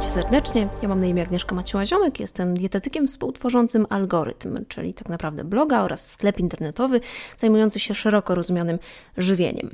Cię serdecznie. Ja mam na imię Agnieszka Maciła-Ziomek, jestem dietetykiem współtworzącym Algorytm, czyli tak naprawdę bloga oraz sklep internetowy zajmujący się szeroko rozumianym żywieniem.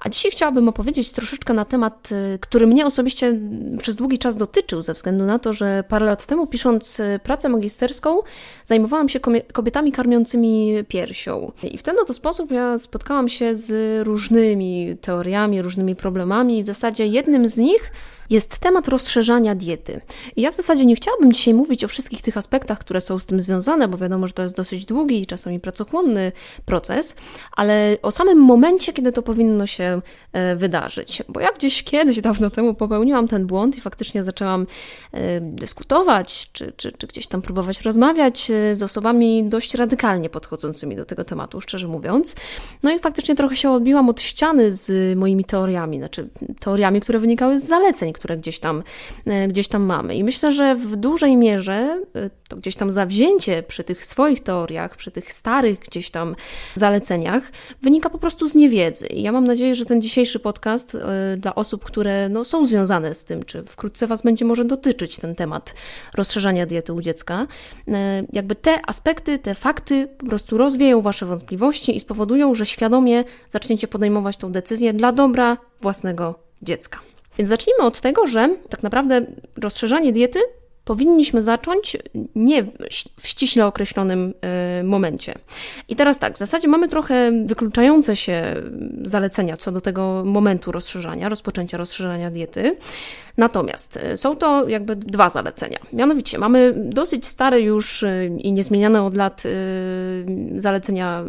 A dzisiaj chciałabym opowiedzieć troszeczkę na temat, y, który mnie osobiście przez długi czas dotyczył, ze względu na to, że parę lat temu, pisząc y, pracę magisterską, zajmowałam się kobietami karmiącymi piersią. I w ten oto sposób ja spotkałam się z różnymi teoriami, różnymi problemami. W zasadzie jednym z nich jest temat rozszerzania diety. I ja w zasadzie nie chciałabym dzisiaj mówić o wszystkich tych aspektach, które są z tym związane, bo wiadomo, że to jest dosyć długi i czasami pracochłonny proces, ale o samym momencie, kiedy to powinno się e, wydarzyć. Bo ja gdzieś kiedyś, dawno temu popełniłam ten błąd i faktycznie zaczęłam e, dyskutować, czy, czy, czy gdzieś tam próbować rozmawiać e, z osobami dość radykalnie podchodzącymi do tego tematu, szczerze mówiąc. No i faktycznie trochę się odbiłam od ściany z moimi teoriami, znaczy teoriami, które wynikały z zaleceń, które gdzieś tam, e, gdzieś tam mamy. I myślę, że w dużej mierze e, to gdzieś tam zawzięcie przy tych swoich teoriach, przy tych starych gdzieś tam zaleceniach wynika po prostu z niewiedzy. I ja mam nadzieję, że ten dzisiejszy podcast e, dla osób, które no, są związane z tym, czy wkrótce Was będzie może dotyczyć ten temat rozszerzania diety u dziecka, jakby te aspekty, te fakty po prostu rozwieją Wasze wątpliwości i spowodują, że świadomie zaczniecie podejmować tą decyzję dla dobra własnego dziecka. Więc zacznijmy od tego, że tak naprawdę rozszerzanie diety powinniśmy zacząć nie w ściśle określonym y, momencie. I teraz tak, w zasadzie mamy trochę wykluczające się zalecenia co do tego momentu rozszerzania, rozpoczęcia rozszerzania diety. Natomiast y, są to jakby dwa zalecenia. Mianowicie mamy dosyć stare już y, i niezmieniane od lat zalecenia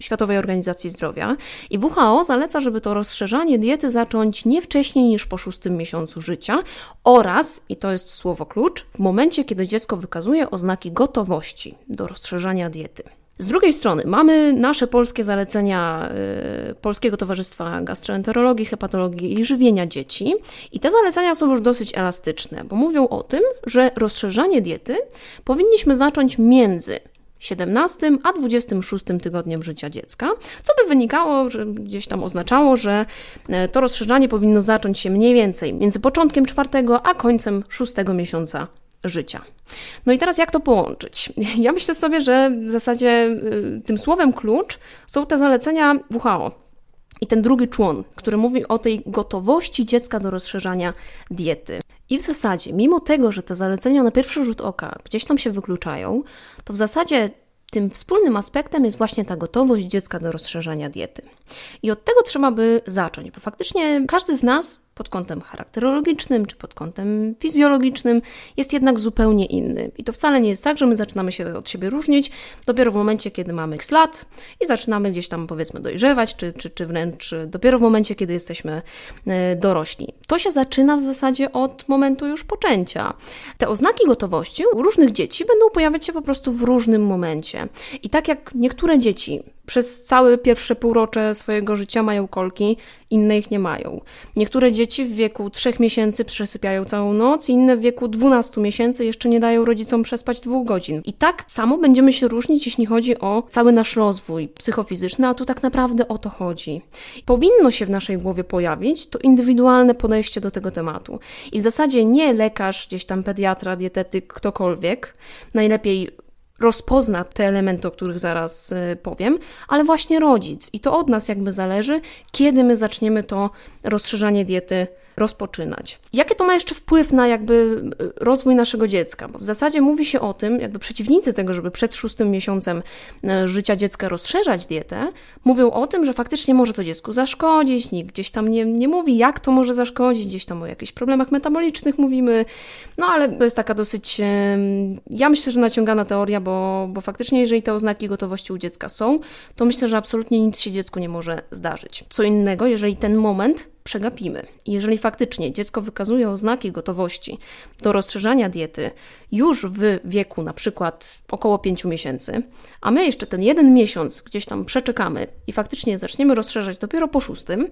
Światowej Organizacji Zdrowia i WHO zaleca, żeby to rozszerzanie diety zacząć nie wcześniej niż po szóstym miesiącu życia oraz, i to jest słowo klucz, w momencie, kiedy dziecko wykazuje oznaki gotowości do rozszerzania diety. Z drugiej strony mamy nasze polskie zalecenia y, Polskiego Towarzystwa Gastroenterologii, Hepatologii i Żywienia Dzieci i te zalecenia są już dosyć elastyczne, bo mówią o tym, że rozszerzanie diety powinniśmy zacząć między 17 a 26 tygodniem życia dziecka, co by wynikało, że gdzieś tam oznaczało, że e, to rozszerzanie powinno zacząć się mniej więcej między początkiem czwartego a końcem szóstego miesiąca życia. No i teraz jak to połączyć? Ja myślę sobie, że w zasadzie y, tym słowem klucz są te zalecenia WHO. I ten drugi człon, który mówi o tej gotowości dziecka do rozszerzania diety. I w zasadzie, mimo tego, że te zalecenia na pierwszy rzut oka gdzieś tam się wykluczają, to w zasadzie tym wspólnym aspektem jest właśnie ta gotowość dziecka do rozszerzania diety. I od tego trzeba by zacząć, bo faktycznie każdy z nas pod kątem charakterologicznym czy pod kątem fizjologicznym jest jednak zupełnie inny. I to wcale nie jest tak, że my zaczynamy się od siebie różnić dopiero w momencie, kiedy mamy x lat i zaczynamy gdzieś tam powiedzmy dojrzewać, czy, czy, czy wręcz dopiero w momencie, kiedy jesteśmy e, dorośli. To się zaczyna w zasadzie od momentu już poczęcia. Te oznaki gotowości u różnych dzieci będą pojawiać się po prostu w różnym momencie. I tak jak niektóre dzieci przez całe pierwsze półrocze swojego życia mają kolki, inne ich nie mają. Niektóre dzieci w wieku 3 miesięcy przesypiają całą noc, inne w wieku 12 miesięcy jeszcze nie dają rodzicom przespać dwóch godzin. I tak samo będziemy się różnić, jeśli chodzi o cały nasz rozwój psychofizyczny, a tu tak naprawdę o to chodzi. Powinno się w naszej głowie pojawić to indywidualne podejście do tego tematu. I w zasadzie nie lekarz, gdzieś tam pediatra, dietetyk, ktokolwiek, najlepiej rozpozna te elementy, o których zaraz y, powiem, ale właśnie rodzic. I to od nas jakby zależy, kiedy my zaczniemy to rozszerzanie diety rozpoczynać. Jaki to ma jeszcze wpływ na jakby e, rozwój naszego dziecka? Bo w zasadzie mówi się o tym, jakby przeciwnicy tego, żeby przed szóstym miesiącem e, życia dziecka rozszerzać dietę, mówią o tym, że faktycznie może to dziecku zaszkodzić, nikt gdzieś tam nie, nie mówi, jak to może zaszkodzić, gdzieś tam o jakichś problemach metabolicznych mówimy, no ale to jest taka dosyć, ja myślę, że naciągana teoria, bo, bo faktycznie jeżeli te oznaki gotowości u dziecka są, to myślę, że absolutnie nic się dziecku nie może zdarzyć. Co innego, jeżeli ten moment przegapimy. Jeżeli faktycznie dziecko wykazuje oznaki gotowości do rozszerzania diety już w wieku na przykład około 5 miesięcy, a my jeszcze ten jeden miesiąc gdzieś tam przeczekamy i faktycznie zaczniemy rozszerzać dopiero po szóstym,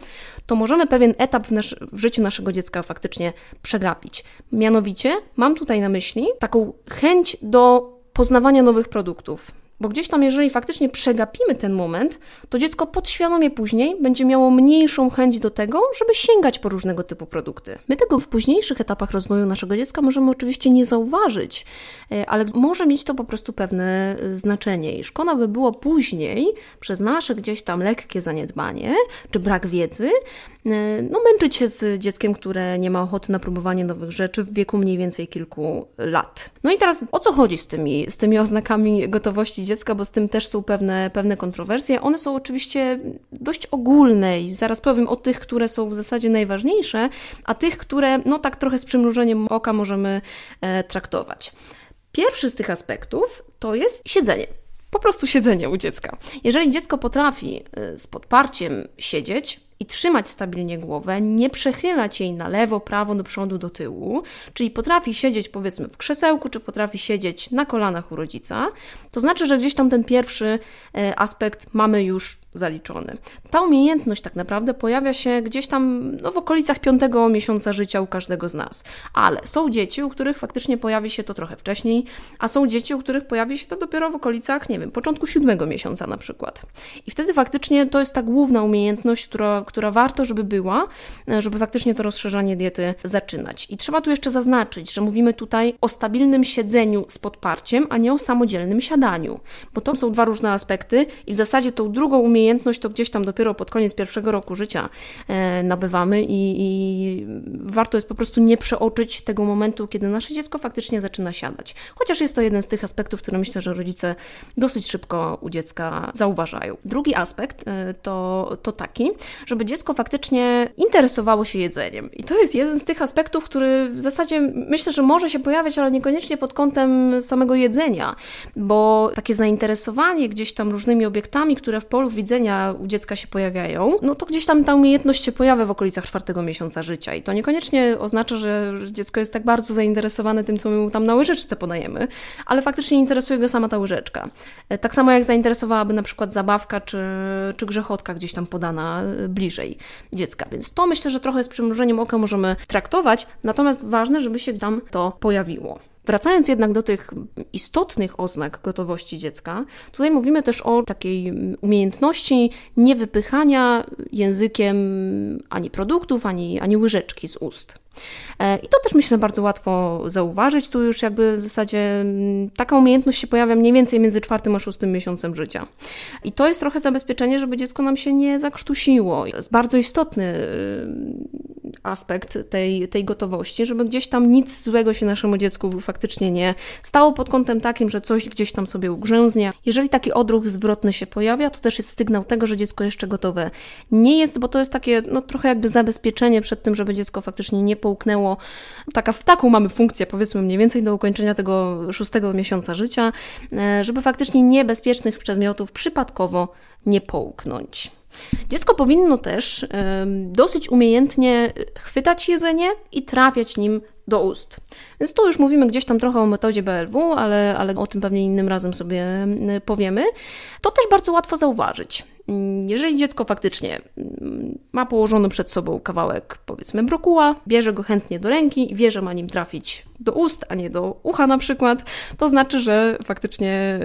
to możemy pewien etap w, nasz, w życiu naszego dziecka faktycznie przegapić. Mianowicie mam tutaj na myśli taką chęć do poznawania nowych produktów, Bo gdzieś tam, jeżeli faktycznie przegapimy ten moment, to dziecko podświadomie później będzie miało mniejszą chęć do tego, żeby sięgać po różnego typu produkty. My tego w późniejszych etapach rozwoju naszego dziecka możemy oczywiście nie zauważyć, e, ale może mieć to po prostu pewne e, znaczenie. I szkoda by było później, przez nasze gdzieś tam lekkie zaniedbanie czy brak wiedzy, no męczyć się z dzieckiem, które nie ma ochoty na próbowanie nowych rzeczy w wieku mniej więcej kilku lat. No i teraz o co chodzi z tymi, z tymi oznakami gotowości dziecka, bo z tym też są pewne, pewne kontrowersje. One są oczywiście dość ogólne i zaraz powiem o tych, które są w zasadzie najważniejsze, a tych, które no tak trochę z przymrużeniem oka możemy e, traktować. Pierwszy z tych aspektów to jest siedzenie po prostu siedzenie u dziecka. Jeżeli dziecko potrafi e, z podparciem siedzieć, i trzymać stabilnie głowę, nie przechylać jej na lewo, prawo, do przodu, do tyłu, czyli potrafi siedzieć powiedzmy w krzesełku, czy potrafi siedzieć na kolanach u rodzica, to znaczy, że gdzieś tam ten pierwszy e, aspekt mamy już zaliczony. Ta umiejętność tak naprawdę pojawia się gdzieś tam no, w okolicach piątego miesiąca życia u każdego z nas. Ale są dzieci, u których faktycznie pojawi się to trochę wcześniej, a są dzieci, u których pojawi się to dopiero w okolicach, nie wiem, początku siódmego miesiąca na przykład. I wtedy faktycznie to jest ta główna umiejętność, która, która warto, żeby była, żeby faktycznie to rozszerzanie diety zaczynać. I trzeba tu jeszcze zaznaczyć, że mówimy tutaj o stabilnym siedzeniu z podparciem, a nie o samodzielnym siadaniu, bo to są dwa różne aspekty i w zasadzie tą drugą umiejętność umiejętność to gdzieś tam dopiero pod koniec pierwszego roku życia e, nabywamy i, i warto jest po prostu nie przeoczyć tego momentu, kiedy nasze dziecko faktycznie zaczyna siadać. Chociaż jest to jeden z tych aspektów, które myślę, że rodzice dosyć szybko u dziecka zauważają. Drugi aspekt e, to, to taki, żeby dziecko faktycznie interesowało się jedzeniem. I to jest jeden z tych aspektów, który w zasadzie myślę, że może się pojawiać, ale niekoniecznie pod kątem samego jedzenia, bo takie zainteresowanie gdzieś tam różnymi obiektami, które w polu widzenia widzenia u dziecka się pojawiają, no to gdzieś tam ta umiejętność się pojawia w okolicach czwartego miesiąca życia. I to niekoniecznie oznacza, że dziecko jest tak bardzo zainteresowane tym, co my mu tam na łyżeczce podajemy, ale faktycznie interesuje go sama ta łyżeczka. E, tak samo jak zainteresowałaby na przykład zabawka czy, czy grzechotka gdzieś tam podana e, bliżej dziecka. Więc to myślę, że trochę z przymrużeniem oka możemy traktować, natomiast ważne, żeby się tam to pojawiło. Wracając jednak do tych istotnych oznak gotowości dziecka, tutaj mówimy też o takiej umiejętności niewypychania językiem ani produktów, ani, ani łyżeczki z ust. E, I to też myślę bardzo łatwo zauważyć. Tu już jakby w zasadzie mm, taka umiejętność się pojawia mniej więcej między czwartym a szóstym miesiącem życia. I to jest trochę zabezpieczenie, żeby dziecko nam się nie zakrztusiło. To jest bardzo istotny y, aspekt tej, tej gotowości, żeby gdzieś tam nic złego się naszemu dziecku faktycznie nie stało pod kątem takim, że coś gdzieś tam sobie ugrzęznie. Jeżeli taki odruch zwrotny się pojawia, to też jest sygnał tego, że dziecko jeszcze gotowe nie jest, bo to jest takie no, trochę jakby zabezpieczenie przed tym, żeby dziecko faktycznie nie połknęło. Taka, taką mamy funkcję, powiedzmy mniej więcej do ukończenia tego szóstego miesiąca życia, e, żeby faktycznie niebezpiecznych przedmiotów przypadkowo nie połknąć. Dziecko powinno też dosyć umiejętnie chwytać jedzenie i trafiać nim do ust. Więc tu już mówimy gdzieś tam trochę o metodzie BLW, ale, ale o tym pewnie innym razem sobie powiemy. To też bardzo łatwo zauważyć. Jeżeli dziecko faktycznie mm, ma położony przed sobą kawałek, powiedzmy, brokuła, bierze go chętnie do ręki i wie, że ma nim trafić do ust, a nie do ucha na przykład, to znaczy, że faktycznie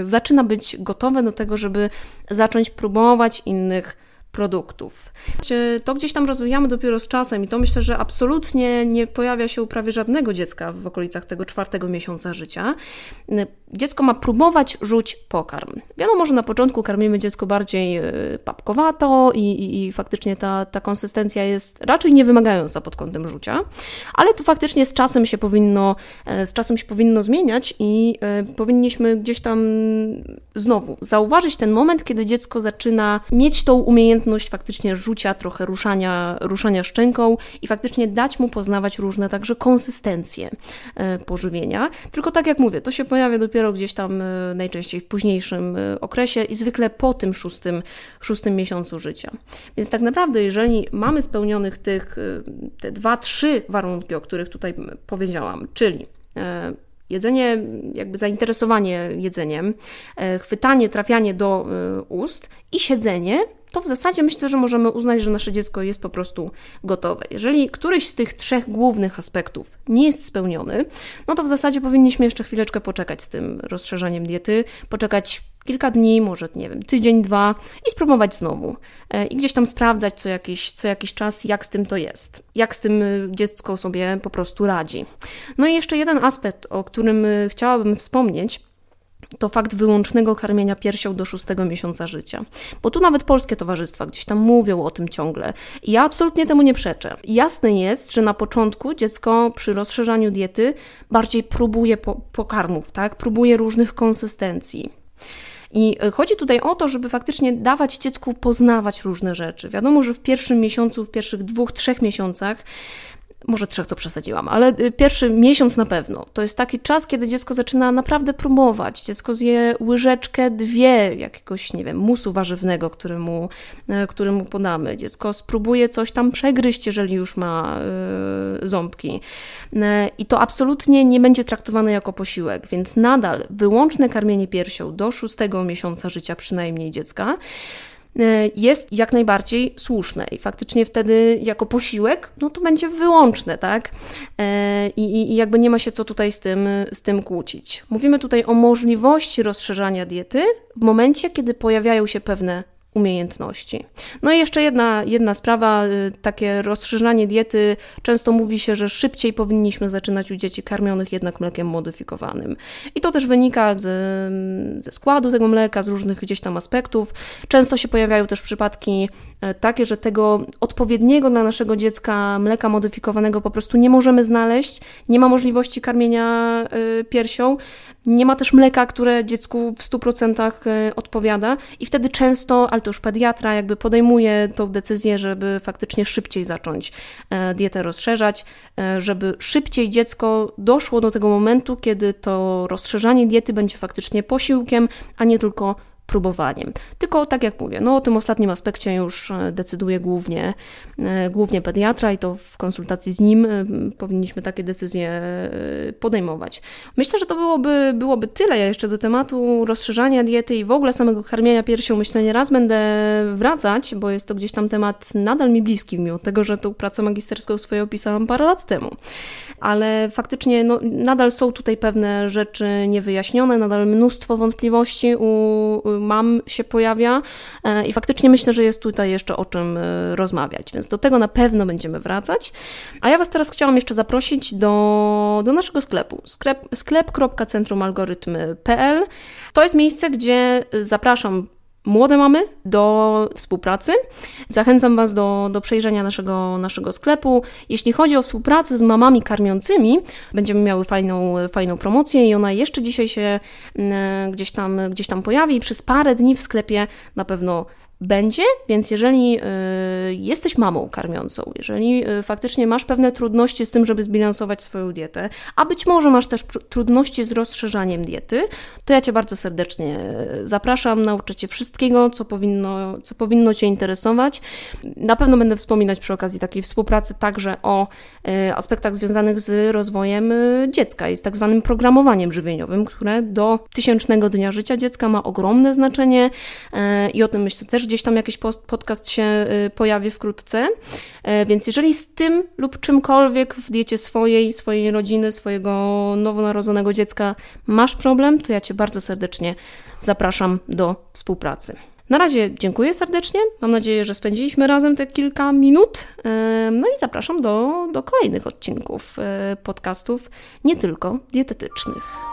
y, zaczyna być gotowe do tego, żeby zacząć próbować innych produktów. To gdzieś tam rozwijamy dopiero z czasem i to myślę, że absolutnie nie pojawia się u prawie żadnego dziecka w okolicach tego czwartego miesiąca życia. Dziecko ma próbować rzuć pokarm. Wiadomo, że na początku karmimy dziecko bardziej e, papkowato i, i, i faktycznie ta, ta konsystencja jest raczej nie wymagająca pod kątem rzucia, ale to faktycznie z czasem się powinno, e, z czasem się powinno zmieniać i e, powinniśmy gdzieś tam znowu zauważyć ten moment, kiedy dziecko zaczyna mieć tą umiejętność faktycznie rzucia, trochę ruszania, ruszania szczęką i faktycznie dać mu poznawać różne także konsystencje pożywienia. Tylko tak jak mówię, to się pojawia dopiero gdzieś tam e, najczęściej w późniejszym e, okresie i zwykle po tym szóstym, szóstym miesiącu życia. Więc tak naprawdę, jeżeli mamy spełnionych tych e, te dwa, trzy warunki, o których tutaj powiedziałam, czyli jedzenie, jakby zainteresowanie jedzeniem, chwytanie, trafianie do ust i siedzenie, to w zasadzie myślę, że możemy uznać, że nasze dziecko jest po prostu gotowe. Jeżeli któryś z tych trzech głównych aspektów nie jest spełniony, no to w zasadzie powinniśmy jeszcze chwileczkę poczekać z tym rozszerzaniem diety, poczekać kilka dni, może nie wiem, tydzień, dwa i spróbować znowu. E, I gdzieś tam sprawdzać co jakiś, co jakiś czas, jak z tym to jest, jak z tym dziecko sobie po prostu radzi. No i jeszcze jeden aspekt, o którym chciałabym wspomnieć, to fakt wyłącznego karmienia piersią do szóstego miesiąca życia. Bo tu nawet polskie towarzystwa gdzieś tam mówią o tym ciągle. I ja absolutnie temu nie przeczę. Jasne jest, że na początku dziecko przy rozszerzaniu diety bardziej próbuje po pokarmów, tak? Próbuje różnych konsystencji. I chodzi tutaj o to, żeby faktycznie dawać dziecku poznawać różne rzeczy. Wiadomo, że w pierwszym miesiącu, w pierwszych dwóch, trzech miesiącach może trzech to przesadziłam, ale y, pierwszy miesiąc na pewno. To jest taki czas, kiedy dziecko zaczyna naprawdę próbować. Dziecko zje łyżeczkę, dwie jakiegoś, nie wiem, musu warzywnego, który mu, y, który mu podamy. Dziecko spróbuje coś tam przegryźć, jeżeli już ma y, ząbki. I to absolutnie nie będzie traktowane jako posiłek, więc nadal wyłączne karmienie piersią do szóstego miesiąca życia przynajmniej dziecka E, jest jak najbardziej słuszne i faktycznie wtedy jako posiłek, no to będzie wyłączne, tak? E, I, i jakby nie ma się co tutaj z tym, z tym kłócić. Mówimy tutaj o możliwości rozszerzania diety w momencie, kiedy pojawiają się pewne umiejętności. No i jeszcze jedna, jedna sprawa, y, takie rozszerzanie diety. Często mówi się, że szybciej powinniśmy zaczynać u dzieci karmionych jednak mlekiem modyfikowanym. I to też wynika z, ze składu tego mleka, z różnych gdzieś tam aspektów. Często się pojawiają też przypadki e, takie, że tego odpowiedniego dla naszego dziecka mleka modyfikowanego po prostu nie możemy znaleźć, nie ma możliwości karmienia y, piersią, nie ma też mleka, które dziecku w 100% y, odpowiada i wtedy często, ale to już pediatra jakby podejmuje tą decyzję, żeby faktycznie szybciej zacząć e, dietę rozszerzać, e, żeby szybciej dziecko doszło do tego momentu, kiedy to rozszerzanie diety będzie faktycznie posiłkiem, a nie tylko próbowaniem. Tylko tak jak mówię, no o tym ostatnim aspekcie już e, decyduje głównie, e, głównie pediatra i to w konsultacji z nim e, powinniśmy takie decyzje podejmować. Myślę, że to byłoby, byłoby tyle. Ja jeszcze do tematu rozszerzania diety i w ogóle samego karmienia piersią myślę nie raz będę wracać, bo jest to gdzieś tam temat nadal mi bliski, mimo tego, że tą pracę magisterską swoją opisałam parę lat temu. Ale faktycznie no, nadal są tutaj pewne rzeczy niewyjaśnione, nadal mnóstwo wątpliwości u mam się pojawia e, i faktycznie myślę, że jest tutaj jeszcze o czym e, rozmawiać, więc do tego na pewno będziemy wracać. A ja Was teraz chciałam jeszcze zaprosić do, do naszego sklepu, sklep, sklep.centrumalgorytmy.pl. To jest miejsce, gdzie zapraszam młode mamy do współpracy. Zachęcam Was do, do przejrzenia naszego, naszego sklepu. Jeśli chodzi o współpracę z mamami karmiącymi, będziemy miały fajną, fajną promocję i ona jeszcze dzisiaj się mm, gdzieś tam, gdzieś tam pojawi. Przez parę dni w sklepie na pewno będzie, więc jeżeli y, jesteś mamą karmiącą, jeżeli y, faktycznie masz pewne trudności z tym, żeby zbilansować swoją dietę, a być może masz też trudności z rozszerzaniem diety, to ja Cię bardzo serdecznie y, zapraszam, nauczę Cię wszystkiego, co powinno, co powinno Cię interesować. Na pewno będę wspominać przy okazji takiej współpracy także o aspektach związanych z rozwojem dziecka i z tak zwanym programowaniem żywieniowym, które do tysięcznego dnia życia dziecka ma ogromne znaczenie i o tym myślę też gdzieś tam jakiś podcast się y, pojawi wkrótce. E, więc jeżeli z tym lub czymkolwiek w diecie swojej, swojej rodziny, swojego nowonarodzonego dziecka masz problem, to ja Cię bardzo serdecznie zapraszam do współpracy. Na razie dziękuję serdecznie. Mam nadzieję, że spędziliśmy razem te kilka minut. E, no i zapraszam do, do kolejnych odcinków e, podcastów, nie tylko dietetycznych.